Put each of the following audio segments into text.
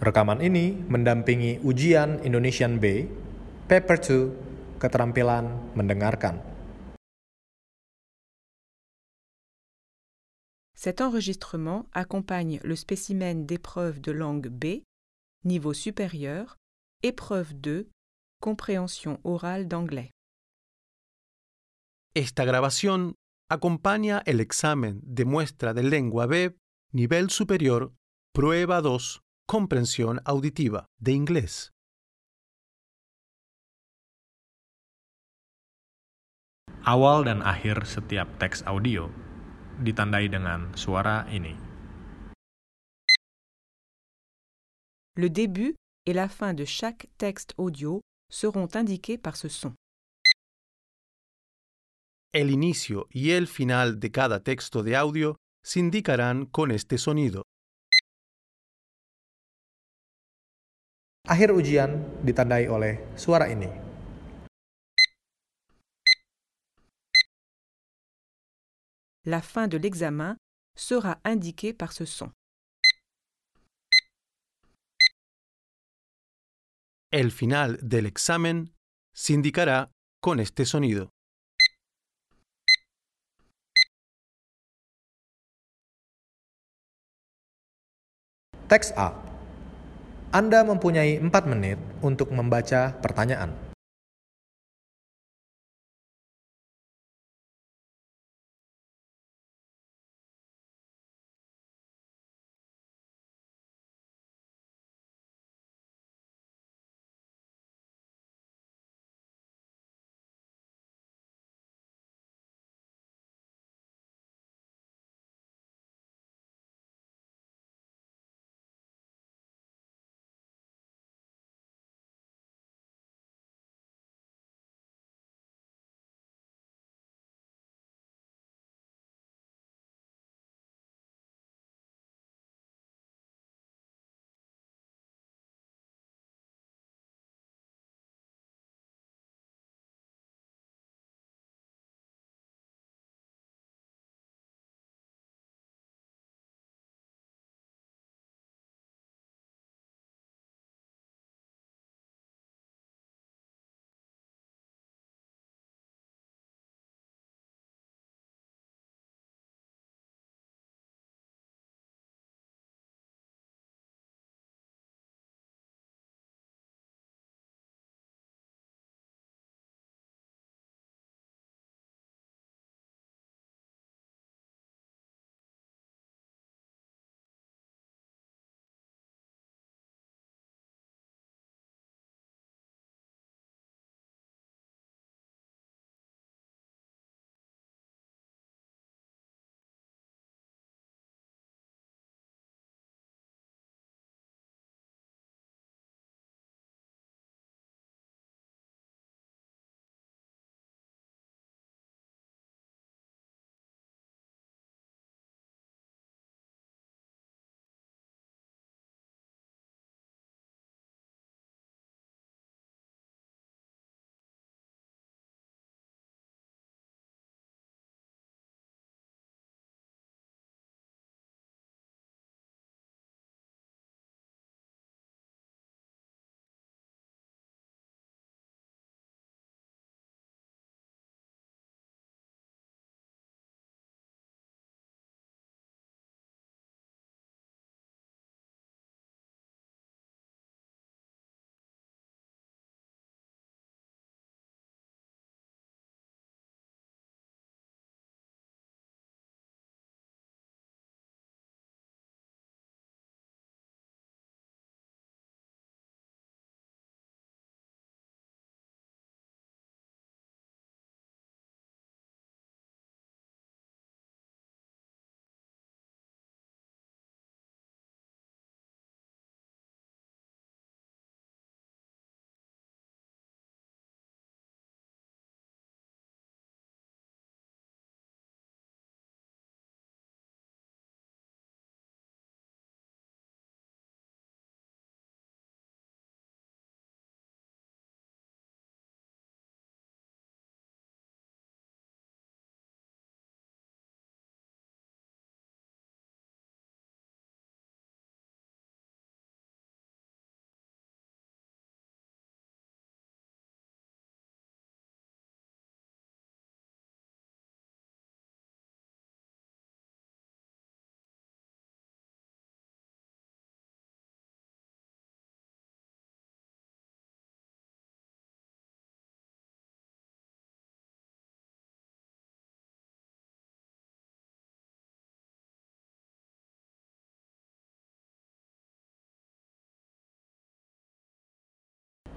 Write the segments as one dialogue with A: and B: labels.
A: Rekaman ini mendampingi ujian Indonesian B, Paper 2, Keterampilan Mendengarkan.
B: Cet enregistrement accompagne le spécimen d'épreuve de langue B, niveau supérieur, épreuve 2, compréhension orale d'anglais.
C: Esta grabación acompaña el examen de muestra de lengua B, nivel superior, prueba 2, comprensión auditiva de inglés.
A: Awal dan akhir setiap teks audio ditandai dengan suara ini.
B: Le début et la fin de chaque texte audio seront indiqués par ce son.
C: El inicio y el final de cada texto de audio se indicarán con este sonido.
A: Akhir ujian ditandai oleh suara ini.
B: La fin de l'examen sera indiquée par ce son.
C: El final del examen se indicará con este sonido.
A: A. Anda mempunyai 4 menit untuk membaca pertanyaan.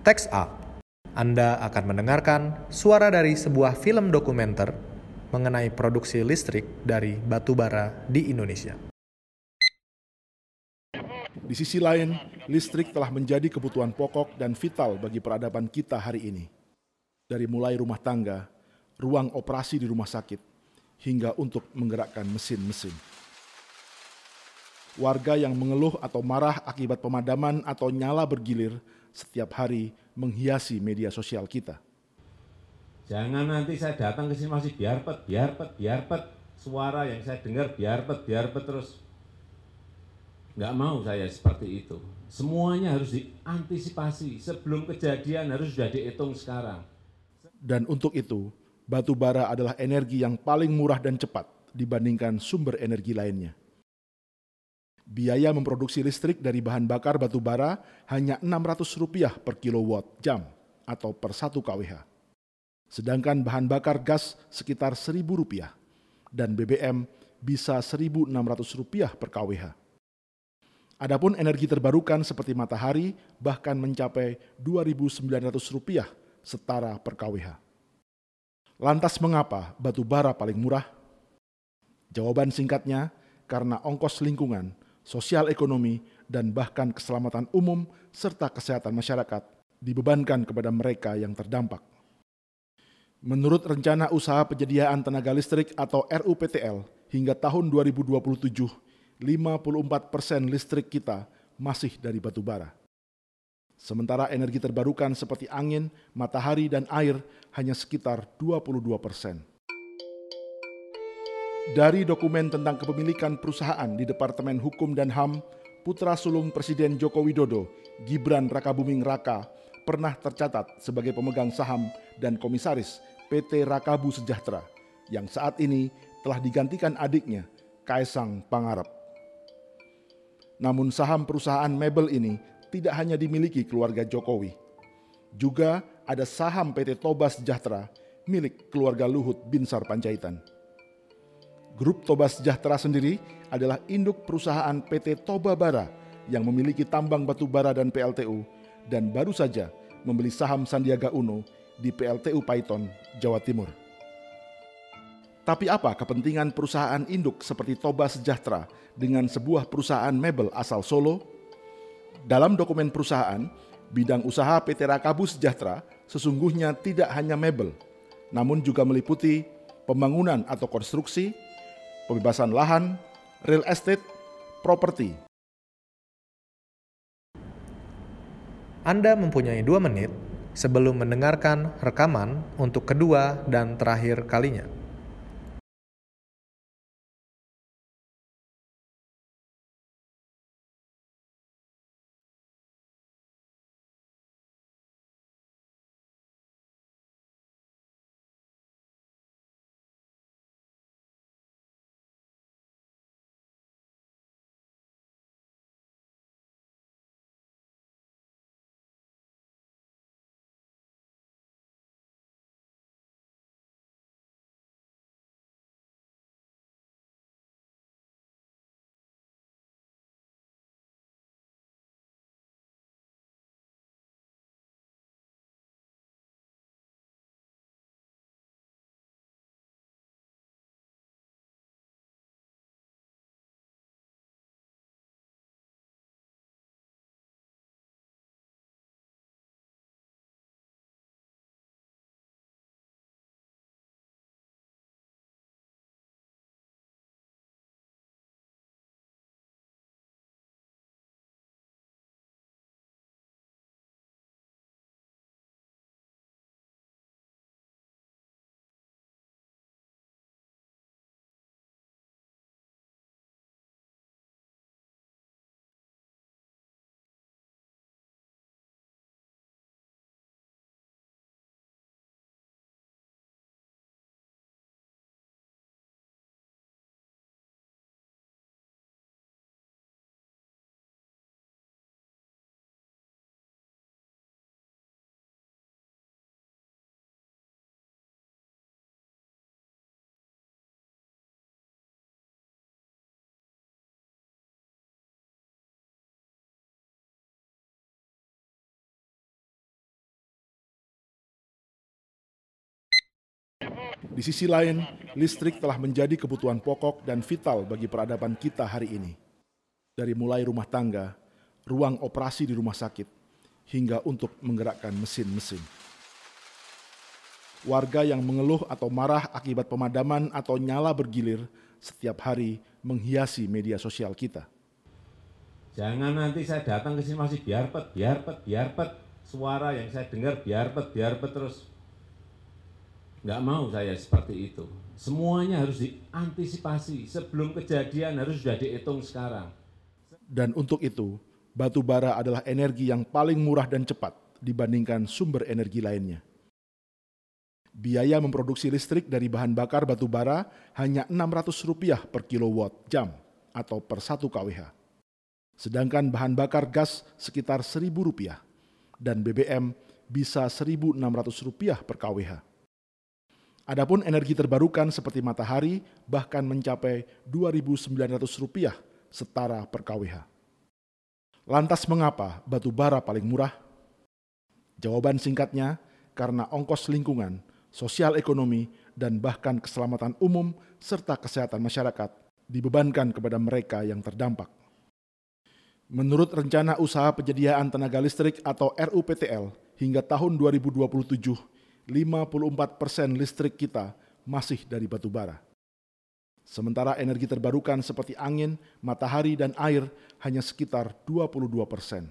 A: Teks A. Anda akan mendengarkan suara dari sebuah film dokumenter mengenai produksi listrik dari batu bara di Indonesia.
D: Di sisi lain, listrik telah menjadi kebutuhan pokok dan vital bagi peradaban kita hari ini. Dari mulai rumah tangga, ruang operasi di rumah sakit, hingga untuk menggerakkan mesin-mesin. Warga yang mengeluh atau marah akibat pemadaman atau nyala bergilir setiap hari menghiasi media sosial kita.
E: Jangan nanti saya datang ke sini masih biarpet, biarpet, biarpet. Suara yang saya dengar biarpet, biarpet terus. Nggak mau saya seperti itu. Semuanya harus diantisipasi. Sebelum kejadian harus sudah dihitung sekarang.
D: Dan untuk itu, batu bara adalah energi yang paling murah dan cepat dibandingkan sumber energi lainnya. Biaya memproduksi listrik dari bahan bakar batu bara hanya Rp600 per kilowatt jam atau per 1 kWh. Sedangkan bahan bakar gas sekitar Rp1.000 dan BBM bisa Rp1.600 per kWh. Adapun energi terbarukan seperti matahari bahkan mencapai Rp2.900 setara per kWh. Lantas mengapa batu bara paling murah? Jawaban singkatnya, karena ongkos lingkungan sosial ekonomi, dan bahkan keselamatan umum serta kesehatan masyarakat dibebankan kepada mereka yang terdampak. Menurut rencana usaha penyediaan tenaga listrik atau RUPTL, hingga tahun 2027, 54 persen listrik kita masih dari batu bara. Sementara energi terbarukan seperti angin, matahari, dan air hanya sekitar 22 persen. Dari dokumen tentang kepemilikan perusahaan di Departemen Hukum dan HAM, putra sulung Presiden Joko Widodo, Gibran Rakabuming Raka, pernah tercatat sebagai pemegang saham dan komisaris PT Rakabu Sejahtera yang saat ini telah digantikan adiknya, Kaisang Pangarep. Namun saham perusahaan mebel ini tidak hanya dimiliki keluarga Jokowi. Juga ada saham PT Toba Sejahtera milik keluarga Luhut Binsar Panjaitan. Grup Toba Sejahtera sendiri adalah induk perusahaan PT Toba Bara yang memiliki tambang batu bara dan PLTU dan baru saja membeli saham Sandiaga Uno di PLTU Paiton, Jawa Timur. Tapi apa kepentingan perusahaan induk seperti Toba Sejahtera dengan sebuah perusahaan mebel asal Solo? Dalam dokumen perusahaan, bidang usaha PT Rakabu Sejahtera sesungguhnya tidak hanya mebel, namun juga meliputi pembangunan atau konstruksi, pembebasan lahan, real estate, properti.
A: Anda mempunyai dua menit sebelum mendengarkan rekaman untuk kedua dan terakhir kalinya.
D: Di sisi lain, listrik telah menjadi kebutuhan pokok dan vital bagi peradaban kita hari ini. Dari mulai rumah tangga, ruang operasi di rumah sakit, hingga untuk menggerakkan mesin-mesin. Warga yang mengeluh atau marah akibat pemadaman atau nyala bergilir setiap hari menghiasi media sosial kita.
E: Jangan nanti saya datang ke sini masih biarpet, biarpet, biarpet. Suara yang saya dengar biarpet, biarpet terus. Nggak mau saya seperti itu. Semuanya harus diantisipasi. Sebelum kejadian harus sudah dihitung sekarang.
D: Dan untuk itu, batu bara adalah energi yang paling murah dan cepat dibandingkan sumber energi lainnya. Biaya memproduksi listrik dari bahan bakar batu bara hanya Rp600 per kilowatt jam atau per 1 kWh. Sedangkan bahan bakar gas sekitar Rp1.000 dan BBM bisa Rp1.600 per kWh. Adapun energi terbarukan seperti matahari bahkan mencapai Rp2.900 setara per kWh. Lantas mengapa batu bara paling murah? Jawaban singkatnya, karena ongkos lingkungan sosial ekonomi, dan bahkan keselamatan umum serta kesehatan masyarakat dibebankan kepada mereka yang terdampak. Menurut rencana usaha penyediaan tenaga listrik atau RUPTL, hingga tahun 2027, 54 persen listrik kita masih dari batu bara. Sementara energi terbarukan seperti angin, matahari, dan air hanya sekitar 22 persen.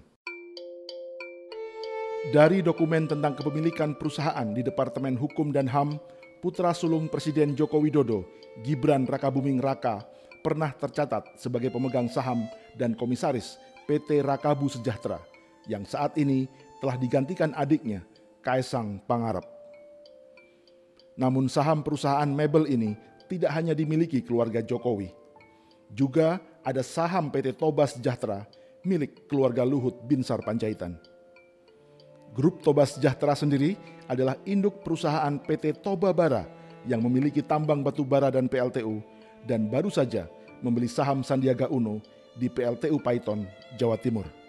D: Dari dokumen tentang kepemilikan perusahaan di Departemen Hukum dan HAM, putra sulung Presiden Joko Widodo, Gibran Rakabuming Raka, pernah tercatat sebagai pemegang saham dan komisaris PT Rakabu Sejahtera yang saat ini telah digantikan adiknya, Kaisang Pangarep. Namun saham perusahaan mebel ini tidak hanya dimiliki keluarga Jokowi. Juga ada saham PT Toba Sejahtera milik keluarga Luhut Binsar Panjaitan. Grup Toba Sejahtera sendiri adalah induk perusahaan PT Toba Bara yang memiliki tambang batu bara dan PLTU dan baru saja membeli saham Sandiaga Uno di PLTU Paiton, Jawa Timur.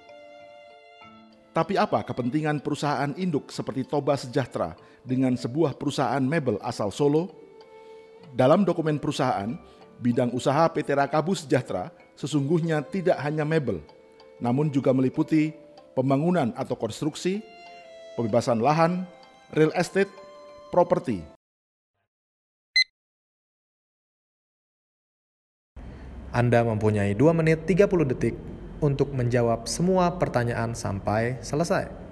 D: Tapi apa kepentingan perusahaan induk seperti Toba Sejahtera dengan sebuah perusahaan mebel asal Solo? Dalam dokumen perusahaan, bidang usaha PT Rakabu Sejahtera sesungguhnya tidak hanya mebel, namun juga meliputi pembangunan atau konstruksi, pembebasan lahan, real estate, properti.
A: Anda mempunyai 2 menit 30 detik untuk menjawab semua pertanyaan sampai selesai.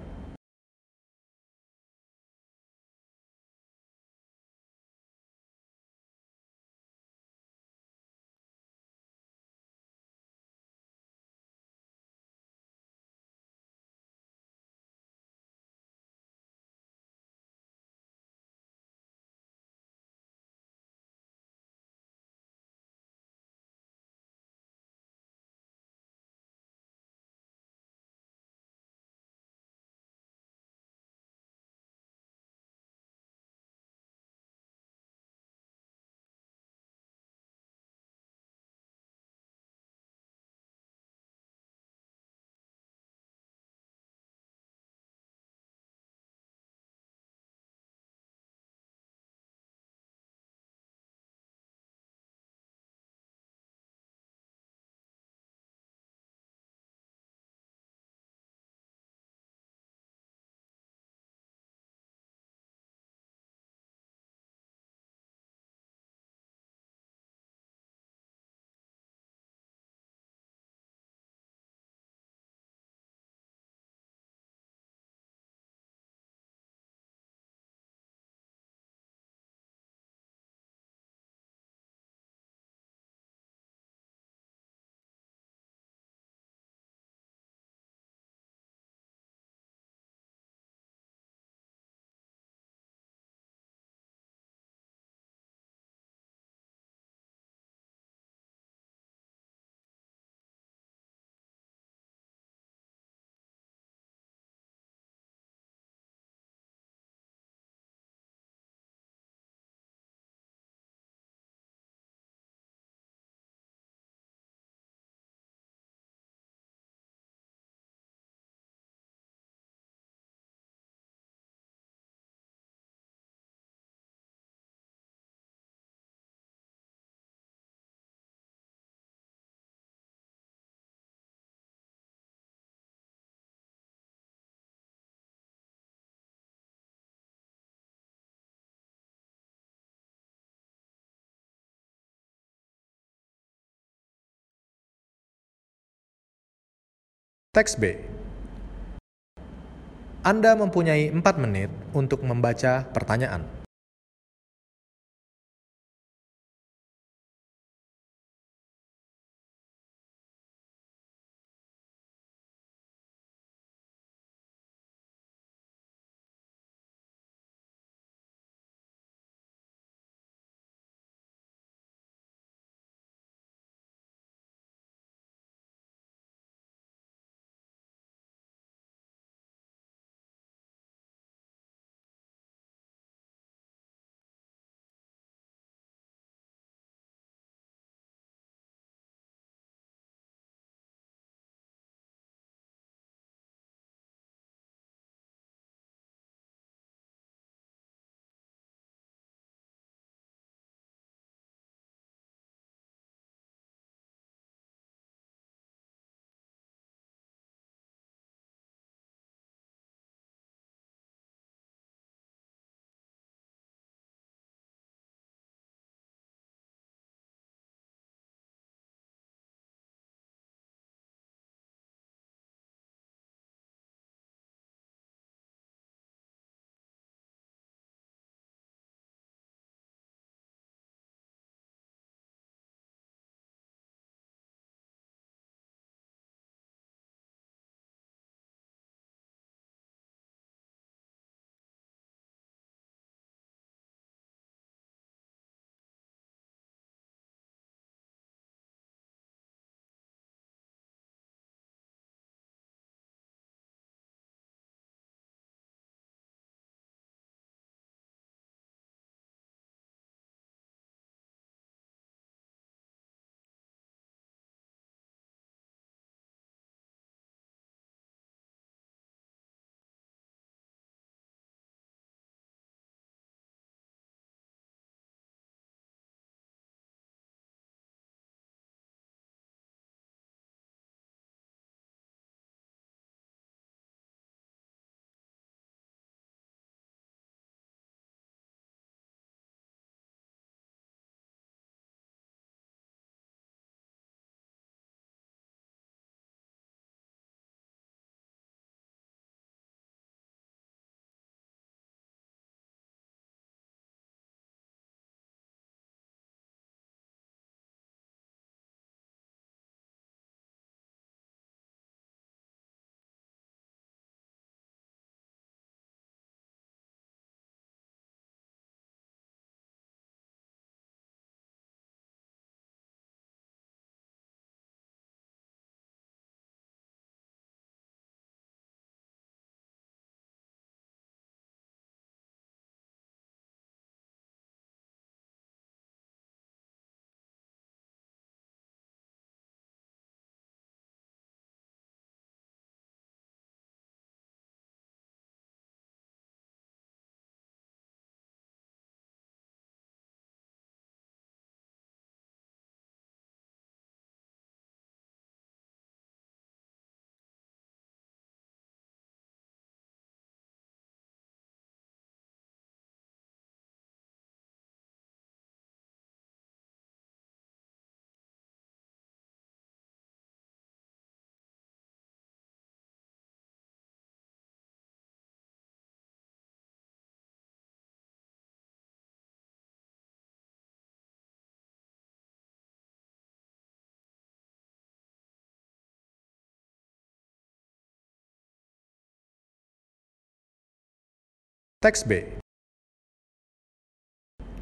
A: Teks B. Anda mempunyai 4 menit untuk membaca pertanyaan. Teks B.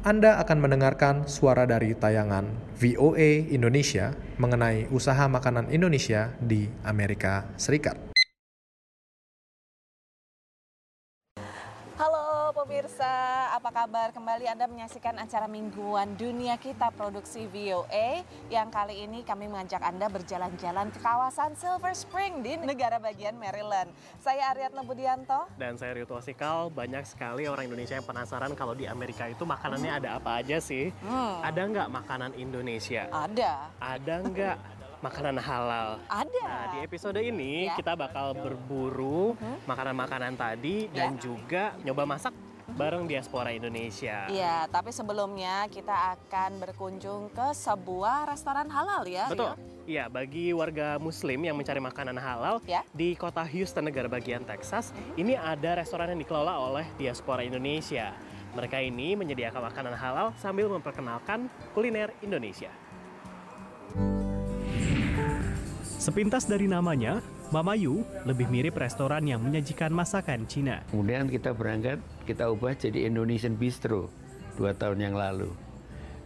A: Anda akan mendengarkan suara dari tayangan VOA Indonesia mengenai usaha makanan Indonesia di Amerika Serikat.
F: Pemirsa, apa kabar? Kembali Anda menyaksikan acara mingguan dunia kita produksi VOA yang kali ini kami mengajak Anda berjalan-jalan ke kawasan Silver Spring di negara bagian Maryland. Saya Ariadna Budianto.
G: Dan saya Rito Sikal, banyak sekali orang Indonesia yang penasaran kalau di Amerika itu makanannya ada apa aja sih?
F: Hmm,
G: Ada nggak makanan Indonesia?
F: ada,
G: Ada nggak makanan halal?
F: ada.
G: Nah, di episode ini
F: Ya.
G: kita bakal berburu
F: Mhm.
G: makanan-makanan tadi
F: Ya.
G: dan juga nyoba masak bareng diaspora Indonesia.
F: Iya, tapi sebelumnya kita akan berkunjung ke sebuah restoran halal ya.
G: Betul.
F: Rio?
H: Ya, bagi warga Muslim yang mencari makanan halal
F: Ya.
H: di kota Houston, negara bagian Texas, ini ada restoran yang dikelola oleh diaspora Indonesia. Mereka ini menyediakan makanan halal sambil memperkenalkan kuliner Indonesia. Sepintas dari namanya, Mama Yu lebih mirip restoran yang menyajikan masakan Cina.
I: Kemudian kita berangkat, kita ubah jadi Indonesian Bistro dua tahun yang lalu.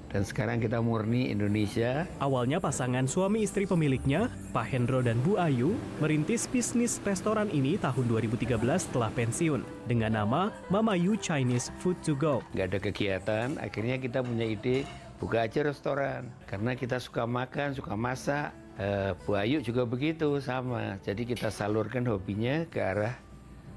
I: Dan sekarang kita murni Indonesia.
H: Awalnya pasangan suami istri pemiliknya, Pak Hendro dan Bu Ayu, merintis bisnis restoran ini tahun 2013 setelah pensiun dengan nama Mama Yu Chinese Food to Go.
I: Nggak ada kegiatan, akhirnya kita punya ide buka aja restoran. Karena kita suka makan, suka masak. Eh, Bu Ayu juga begitu, sama. Jadi kita salurkan hobinya ke arah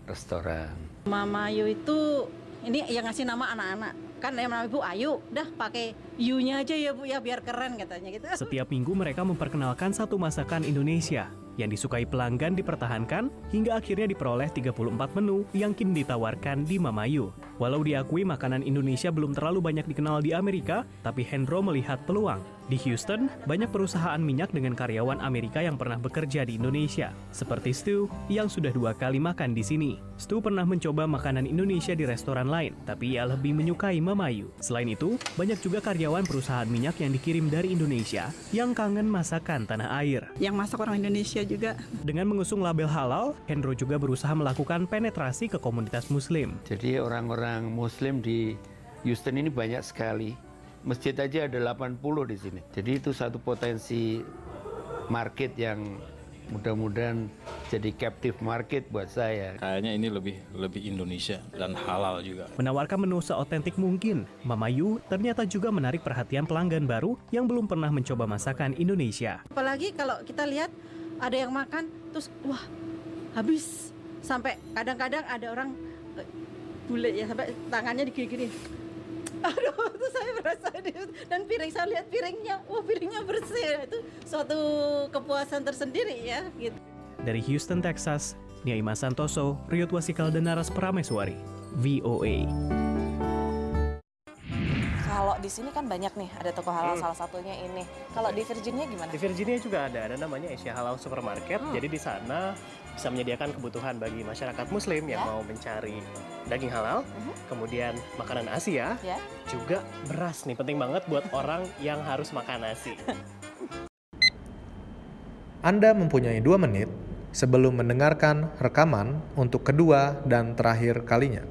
I: restoran.
J: Mama Ayu itu ini yang ngasih nama anak-anak kan yang nama ibu Ayu dah pakai Yu-nya aja ya bu ya biar keren katanya gitu
H: Setiap minggu mereka memperkenalkan satu masakan Indonesia yang disukai pelanggan dipertahankan hingga akhirnya diperoleh 34 menu yang kini ditawarkan di Mamayu. Walau diakui makanan Indonesia belum terlalu banyak dikenal di Amerika, tapi Hendro melihat peluang. Di Houston, banyak perusahaan minyak dengan karyawan Amerika yang pernah bekerja di Indonesia, seperti Stu yang sudah dua kali makan di sini. Stu pernah mencoba makanan Indonesia di restoran lain, tapi ia lebih menyukai Mamayu. Selain itu, banyak juga karyawan perusahaan minyak yang dikirim dari Indonesia yang kangen masakan tanah air.
J: yang masak orang Indonesia juga
H: Dengan mengusung label halal, Hendro juga berusaha melakukan penetrasi ke komunitas muslim.
I: Jadi orang-orang Muslim di Houston ini banyak sekali. Masjid aja ada 80 di sini. Jadi itu satu potensi market yang mudah-mudahan jadi captive market buat saya.
K: Kayaknya ini lebih lebih Indonesia dan halal juga.
H: Menawarkan menu seotentik mungkin, Mama Yu ternyata juga menarik perhatian pelanggan baru yang belum pernah mencoba masakan Indonesia.
J: apalagi kalau kita lihat ada yang makan terus wah habis sampai kadang-kadang ada orang eh, bule ya sampai tangannya digini-gini aduh itu saya merasa di- dan piring saya lihat piringnya wah piringnya bersih itu suatu kepuasan tersendiri ya gitu
H: Dari Houston, Texas, Nia Ima Santoso, Riot Wasikal dan Naras Prameswari, VOA.
F: Kalau di sini kan banyak nih, ada toko halal
H: Hmm.
F: salah satunya ini. Kalau di Virginia gimana?
H: Di Virginia juga ada, ada namanya Asia Halal Supermarket.
F: Hmm.
H: Jadi di sana bisa menyediakan kebutuhan bagi masyarakat Muslim yang
F: Ya.
H: mau mencari daging halal,
F: Mhm.
H: kemudian makanan Asia,
F: Ya.
H: juga beras nih penting banget buat orang yang harus makan nasi.
A: Anda mempunyai dua menit sebelum mendengarkan rekaman untuk kedua dan terakhir kalinya.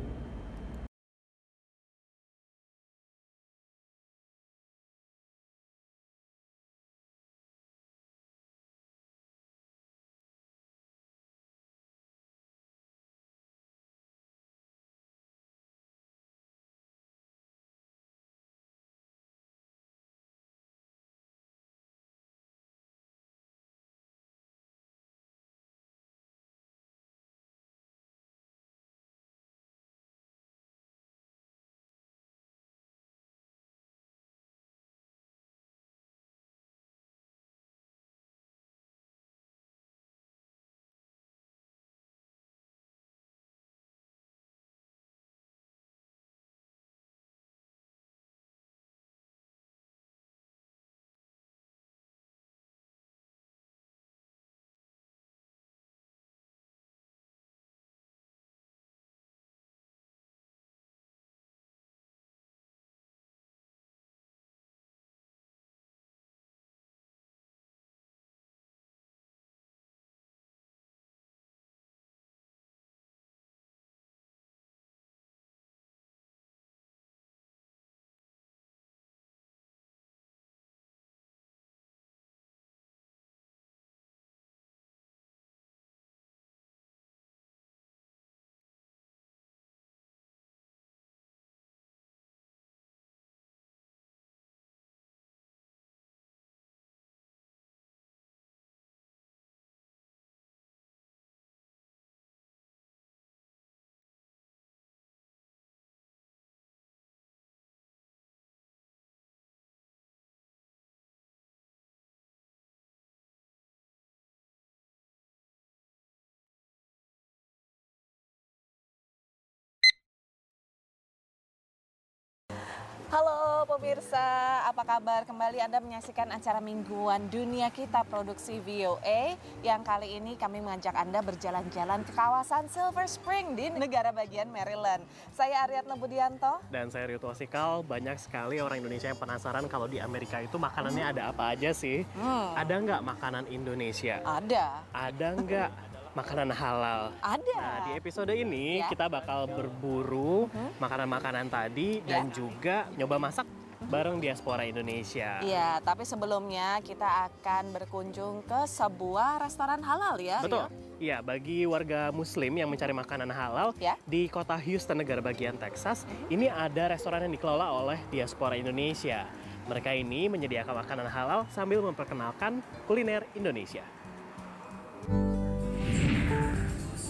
F: Halo, pemirsa, apa kabar? Kembali Anda menyaksikan acara mingguan Dunia Kita Produksi VOA yang kali ini kami mengajak Anda berjalan-jalan ke kawasan Silver Spring di negara bagian Maryland. Saya Ariadna Budianto.
H: Dan saya Ryuto Sikal, banyak sekali orang Indonesia yang penasaran kalau di Amerika itu makanannya ada apa aja sih?
F: Hmm.
H: Ada nggak makanan Indonesia?
F: Ada.
H: Ada nggak makanan halal?
F: Ada.
H: Nah, di episode ini
F: Ya.
H: kita bakal berburu
F: Mhm.
H: makanan-makanan tadi
F: Ya.
H: dan juga nyoba masak bareng diaspora Indonesia.
F: Iya, tapi sebelumnya kita akan berkunjung ke sebuah restoran halal ya.
H: Betul. Iya, bagi warga muslim yang mencari makanan halal
F: Ya.
H: di kota Houston, negara bagian Texas, ini ada restoran yang dikelola oleh diaspora Indonesia. Mereka ini menyediakan makanan halal sambil memperkenalkan kuliner Indonesia.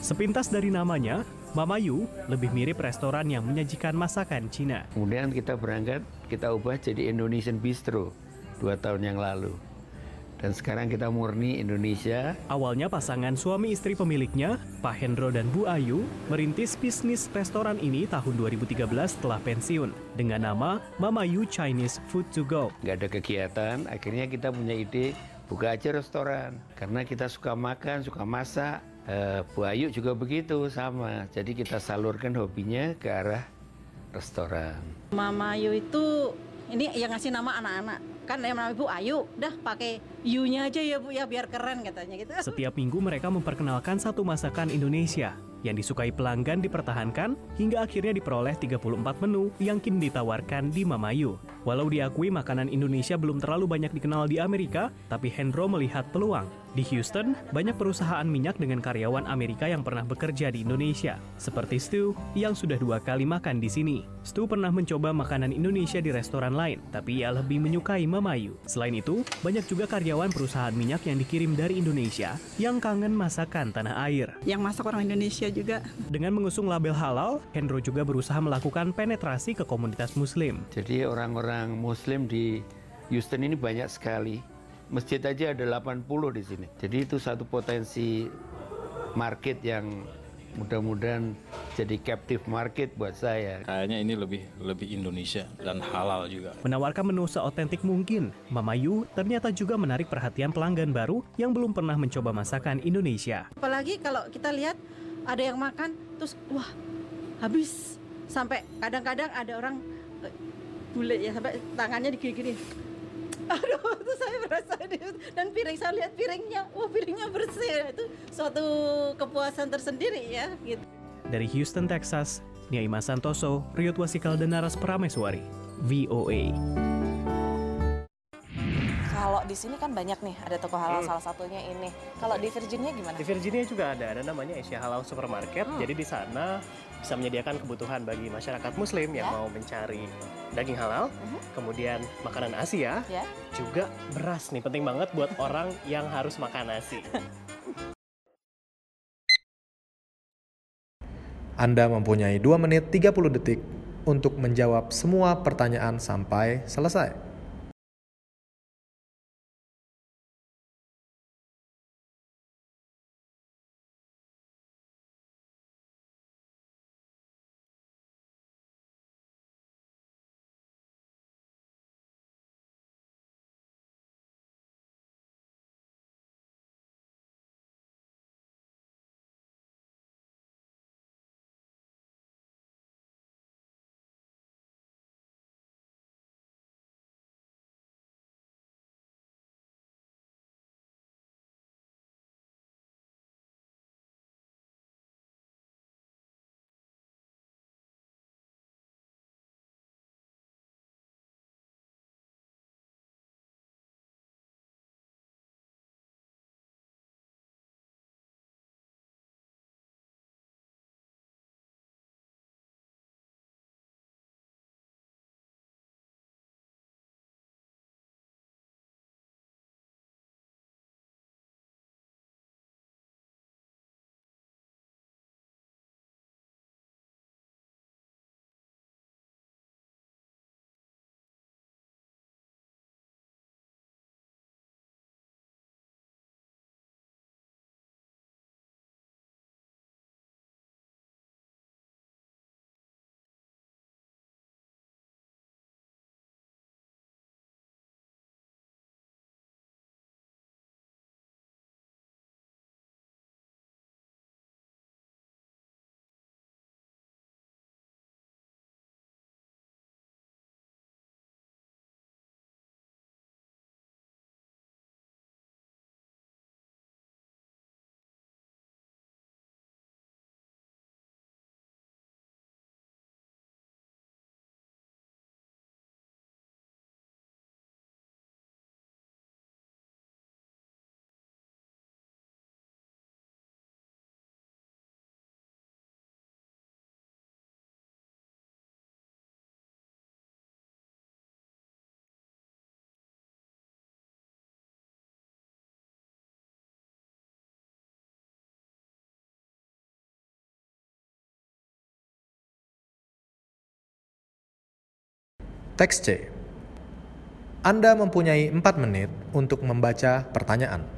H: Sepintas dari namanya, Mamayu lebih mirip restoran yang menyajikan masakan Cina.
I: Kemudian kita berangkat, kita ubah jadi Indonesian Bistro dua tahun yang lalu. Dan sekarang kita murni Indonesia.
H: Awalnya pasangan suami istri pemiliknya, Pak Hendro dan Bu Ayu, merintis bisnis restoran ini tahun 2013 setelah pensiun dengan nama Mamayu Chinese Food to Go.
I: Nggak ada kegiatan, akhirnya kita punya ide buka aja restoran. Karena kita suka makan, suka masak. Eh, Bu Ayu juga begitu, sama. Jadi kita salurkan hobinya ke arah restoran.
J: Mama Ayu itu ini yang ngasih nama anak-anak kan yang nama ibu Ayu dah pakai U-nya aja ya bu ya biar keren katanya gitu
H: Setiap minggu mereka memperkenalkan satu masakan Indonesia yang disukai pelanggan dipertahankan hingga akhirnya diperoleh 34 menu yang kini ditawarkan di Mamayu. Walau diakui makanan Indonesia belum terlalu banyak dikenal di Amerika, tapi Hendro melihat peluang. Di Houston, banyak perusahaan minyak dengan karyawan Amerika yang pernah bekerja di Indonesia, seperti Stu yang sudah dua kali makan di sini. Stu pernah mencoba makanan Indonesia di restoran lain, tapi ia lebih menyukai Mamayu. Selain itu, banyak juga karyawan perusahaan minyak yang dikirim dari Indonesia yang kangen masakan tanah air.
J: yang masak orang Indonesia juga
H: Dengan mengusung label halal, Hendro juga berusaha melakukan penetrasi ke komunitas muslim.
I: Jadi orang-orang muslim di Houston ini banyak sekali. Masjid aja ada 80 di sini. Jadi itu satu potensi market yang mudah-mudahan jadi captive market buat saya.
K: Kayaknya ini lebih lebih Indonesia dan halal juga.
H: Menawarkan menu seotentik mungkin, Mamayu ternyata juga menarik perhatian pelanggan baru yang belum pernah mencoba masakan Indonesia.
J: apalagi kalau kita lihat ada yang makan terus wah habis sampai kadang-kadang ada orang eh, bule ya sampai tangannya digini-gini aduh itu saya merasa dan piring saya lihat piringnya wah piringnya bersih itu suatu kepuasan tersendiri ya gitu
H: Dari Houston, Texas, Niaima Santoso, Riot Wasikal dan Naras Prameswari, VOA.
F: Kalau di sini kan banyak nih, ada toko halal salah satunya ini. Kalau di Virginia gimana?
H: Di Virginia juga ada, ada namanya Asia Halal Supermarket. Jadi di sana bisa menyediakan kebutuhan bagi masyarakat Muslim yang
F: Ya.
H: mau mencari daging halal,
F: Mhm.
H: kemudian makanan Asia,
F: Ya.
H: juga beras nih penting banget buat orang yang harus makan nasi.
A: Anda mempunyai 2 menit 30 detik untuk menjawab semua pertanyaan sampai selesai. Teks C. Anda mempunyai 4 menit untuk membaca pertanyaan.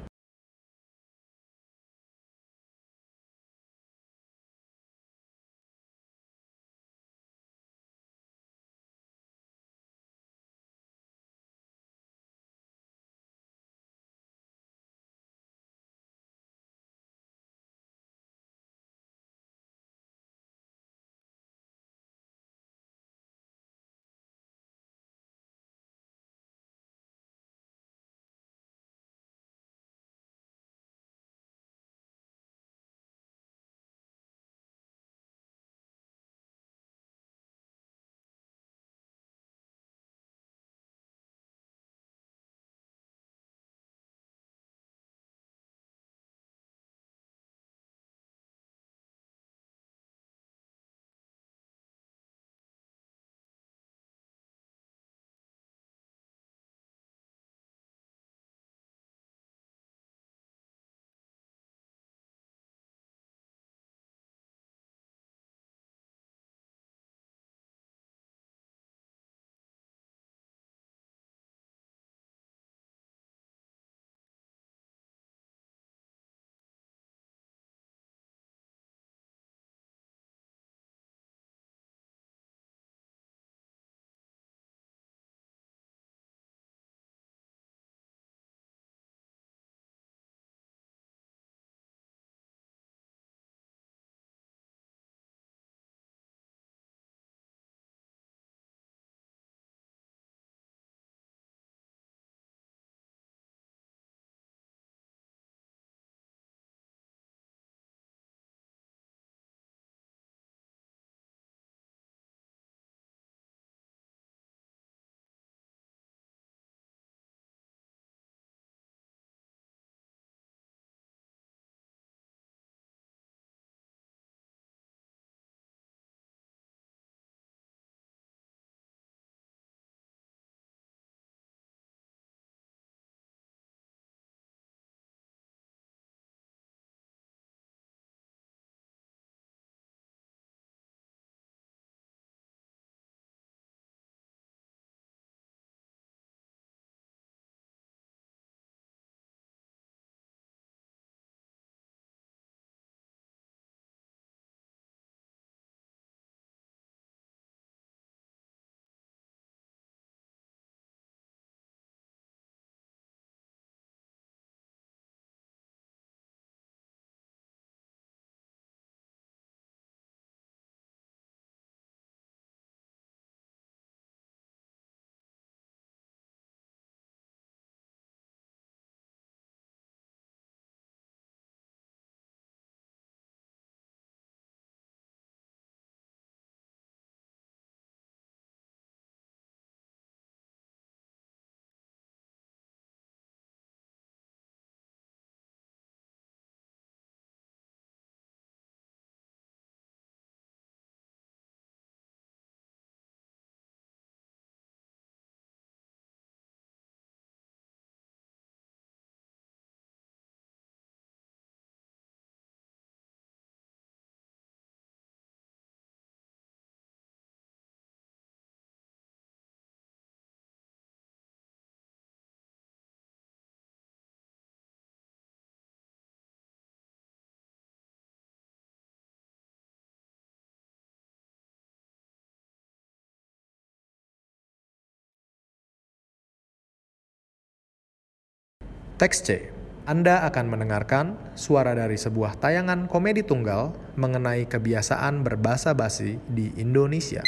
A: Teks C. Anda akan mendengarkan suara dari sebuah tayangan komedi tunggal mengenai kebiasaan berbahasa basi di Indonesia.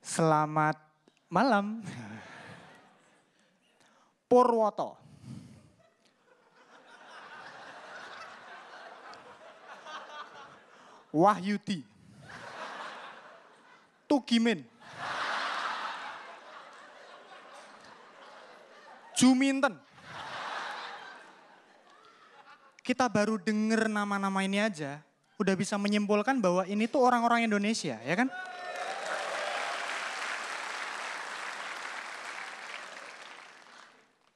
L: Selamat malam. Purwoto. Wahyudi. Tugimin. Juminten. Kita baru denger nama-nama ini aja, udah bisa menyimpulkan bahwa ini tuh orang-orang Indonesia, ya kan?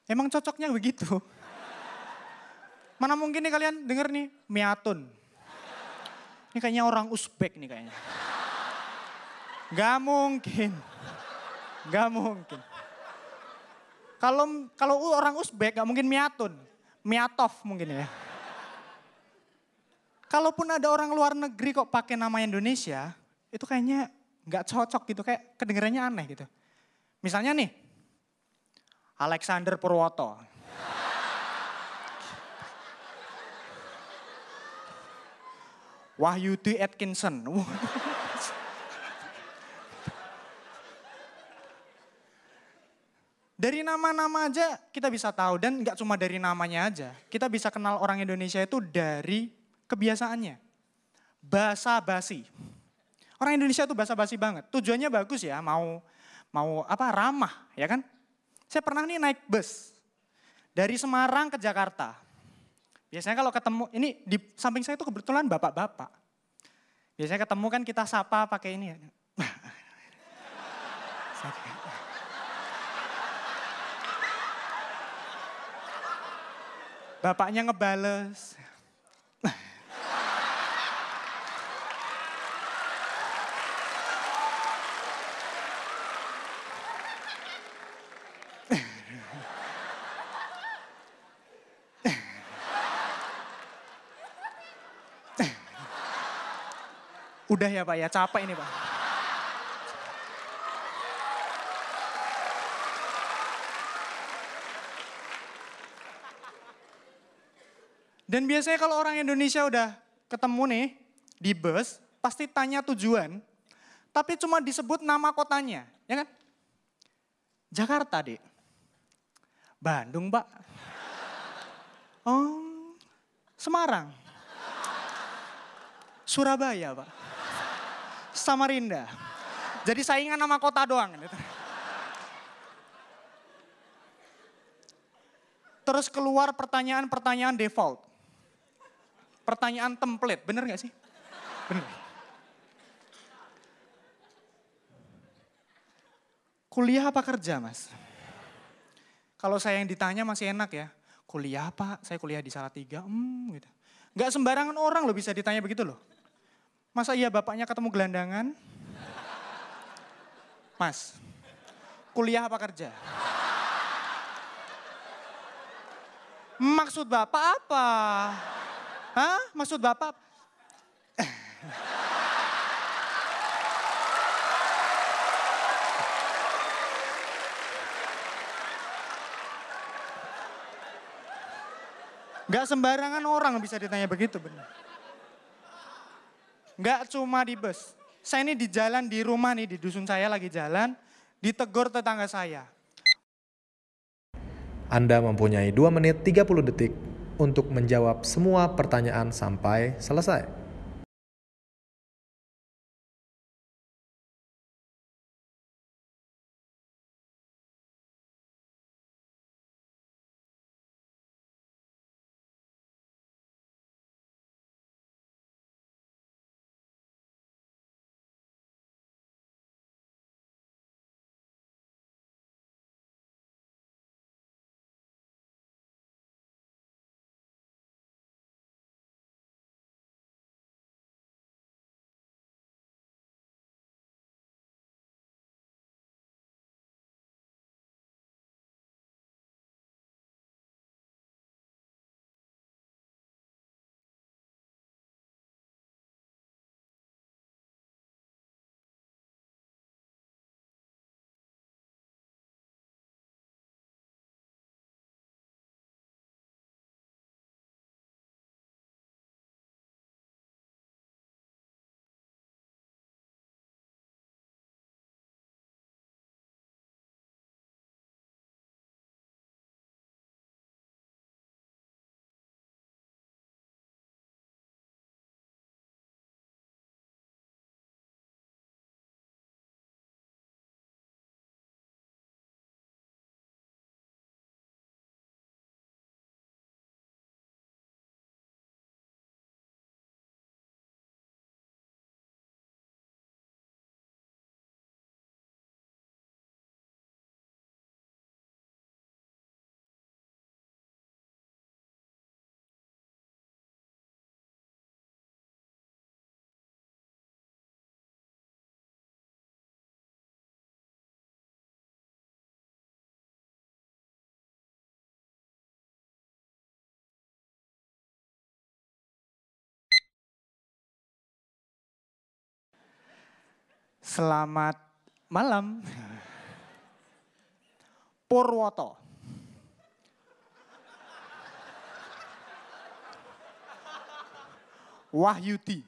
L: Emang cocoknya begitu. Mana mungkin nih kalian denger nih, miatun. Ini kayaknya orang Uzbek nih kayaknya. Gak mungkin. Gak mungkin. Kalau kalau orang Uzbek gak mungkin Miatun. Miatov mungkin ya. Kalaupun ada orang luar negeri kok pakai nama Indonesia, itu kayaknya nggak cocok gitu, kayak kedengarannya aneh gitu. Misalnya nih, Alexander Purwoto. Wahyudi Atkinson. Dari nama-nama aja kita bisa tahu dan nggak cuma dari namanya aja. Kita bisa kenal orang Indonesia itu dari kebiasaannya. Basa basi. Orang Indonesia itu basa basi banget. Tujuannya bagus ya, mau mau apa ramah, ya kan? Saya pernah nih naik bus dari Semarang ke Jakarta. Biasanya kalau ketemu, ini di samping saya itu kebetulan bapak-bapak. Biasanya ketemu kan kita sapa pakai ini Bapaknya ngebales. Udah ya Pak ya, capek ini Pak. Dan biasanya kalau orang Indonesia udah ketemu nih di bus, pasti tanya tujuan, tapi cuma disebut nama kotanya, ya kan? Jakarta, Dek. Bandung, Pak. Oh, Semarang. Surabaya, Pak. Samarinda. Jadi saingan nama kota doang. Terus keluar pertanyaan-pertanyaan default. Pertanyaan template, bener gak sih? Bener. Kuliah apa kerja mas? Kalau saya yang ditanya masih enak ya. Kuliah apa? Saya kuliah di Salatiga. Hmm, gitu. Gak sembarangan orang loh bisa ditanya begitu loh. Masa iya bapaknya ketemu gelandangan? Mas, kuliah apa kerja? Maksud bapak apa? Hah? Maksud bapak? Gak sembarangan orang bisa ditanya begitu benar. Gak cuma di bus. Saya ini di jalan di rumah nih, di dusun saya lagi jalan, ditegur tetangga saya.
A: Anda mempunyai 2 menit 30 detik untuk menjawab semua pertanyaan sampai selesai.
L: Selamat malam. Purwoto. Wahyudi.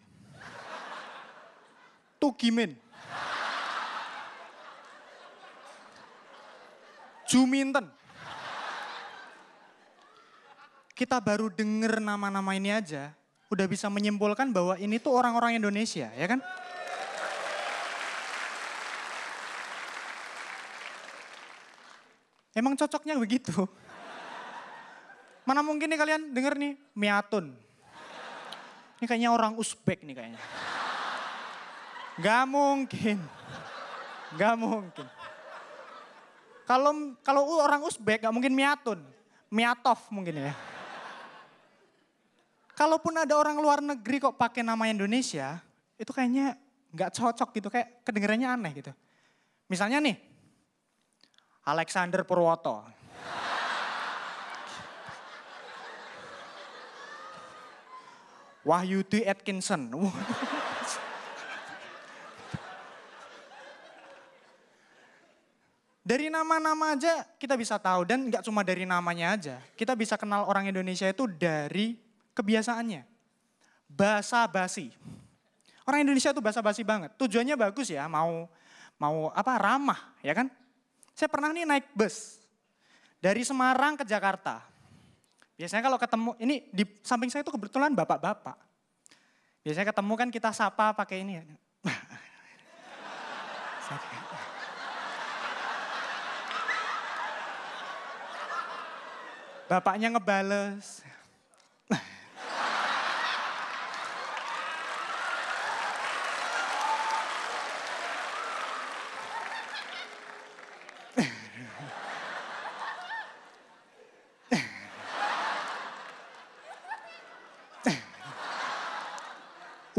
L: Tugimin. Juminten. Kita baru denger nama-nama ini aja, udah bisa menyimpulkan bahwa ini tuh orang-orang Indonesia, ya kan? Emang cocoknya begitu. Mana mungkin nih kalian denger nih, Miatun. Ini kayaknya orang Uzbek nih kayaknya. Gak mungkin. Gak mungkin. Kalau kalau orang Uzbek gak mungkin Miatun. Miatov mungkin ya. Kalaupun ada orang luar negeri kok pakai nama Indonesia, itu kayaknya nggak cocok gitu, kayak kedengarannya aneh gitu. Misalnya nih, Alexander Purwoto. Wahyudi Atkinson. Dari nama-nama aja kita bisa tahu dan nggak cuma dari namanya aja. Kita bisa kenal orang Indonesia itu dari kebiasaannya. Basa basi. Orang Indonesia itu basa basi banget. Tujuannya bagus ya, mau mau apa ramah, ya kan? Saya pernah nih naik bus dari Semarang ke Jakarta. Biasanya kalau ketemu, ini di samping saya itu kebetulan bapak-bapak. Biasanya ketemu kan kita sapa pakai ini. Bapaknya ngebales.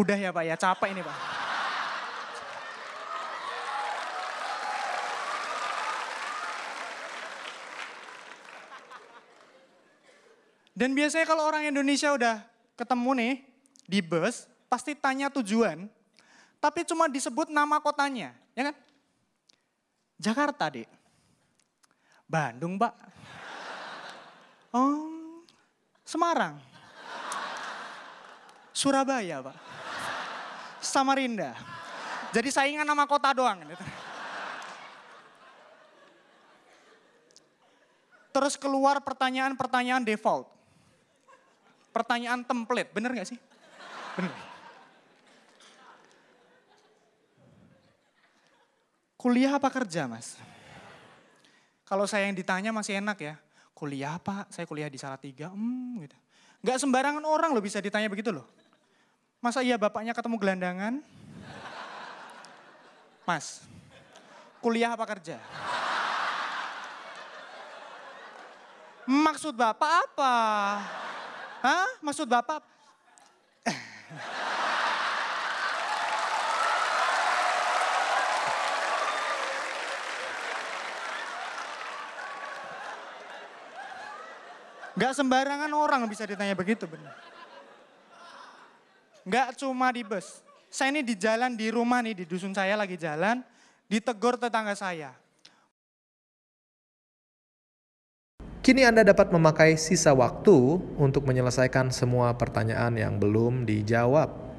L: Udah ya Pak ya, capek ini Pak. Dan biasanya kalau orang Indonesia udah ketemu nih di bus, pasti tanya tujuan, tapi cuma disebut nama kotanya, ya kan? Jakarta, Dek. Bandung, Pak. Oh, Semarang. Surabaya, Pak. Samarinda. Jadi saingan nama kota doang. Terus keluar pertanyaan-pertanyaan default. Pertanyaan template, bener gak sih? Bener. Kuliah apa kerja mas? Kalau saya yang ditanya masih enak ya. Kuliah apa? Saya kuliah di Salatiga. Hmm, gitu. Gak sembarangan orang loh bisa ditanya begitu loh. Masa iya bapaknya ketemu gelandangan? Mas, kuliah apa kerja? Maksud bapak apa? Hah? Maksud bapak? Gak sembarangan orang bisa ditanya begitu benar. Gak cuma di bus. Saya ini di jalan di rumah nih, di dusun saya lagi jalan, ditegur tetangga saya.
A: Kini Anda dapat memakai sisa waktu untuk menyelesaikan semua pertanyaan yang belum dijawab.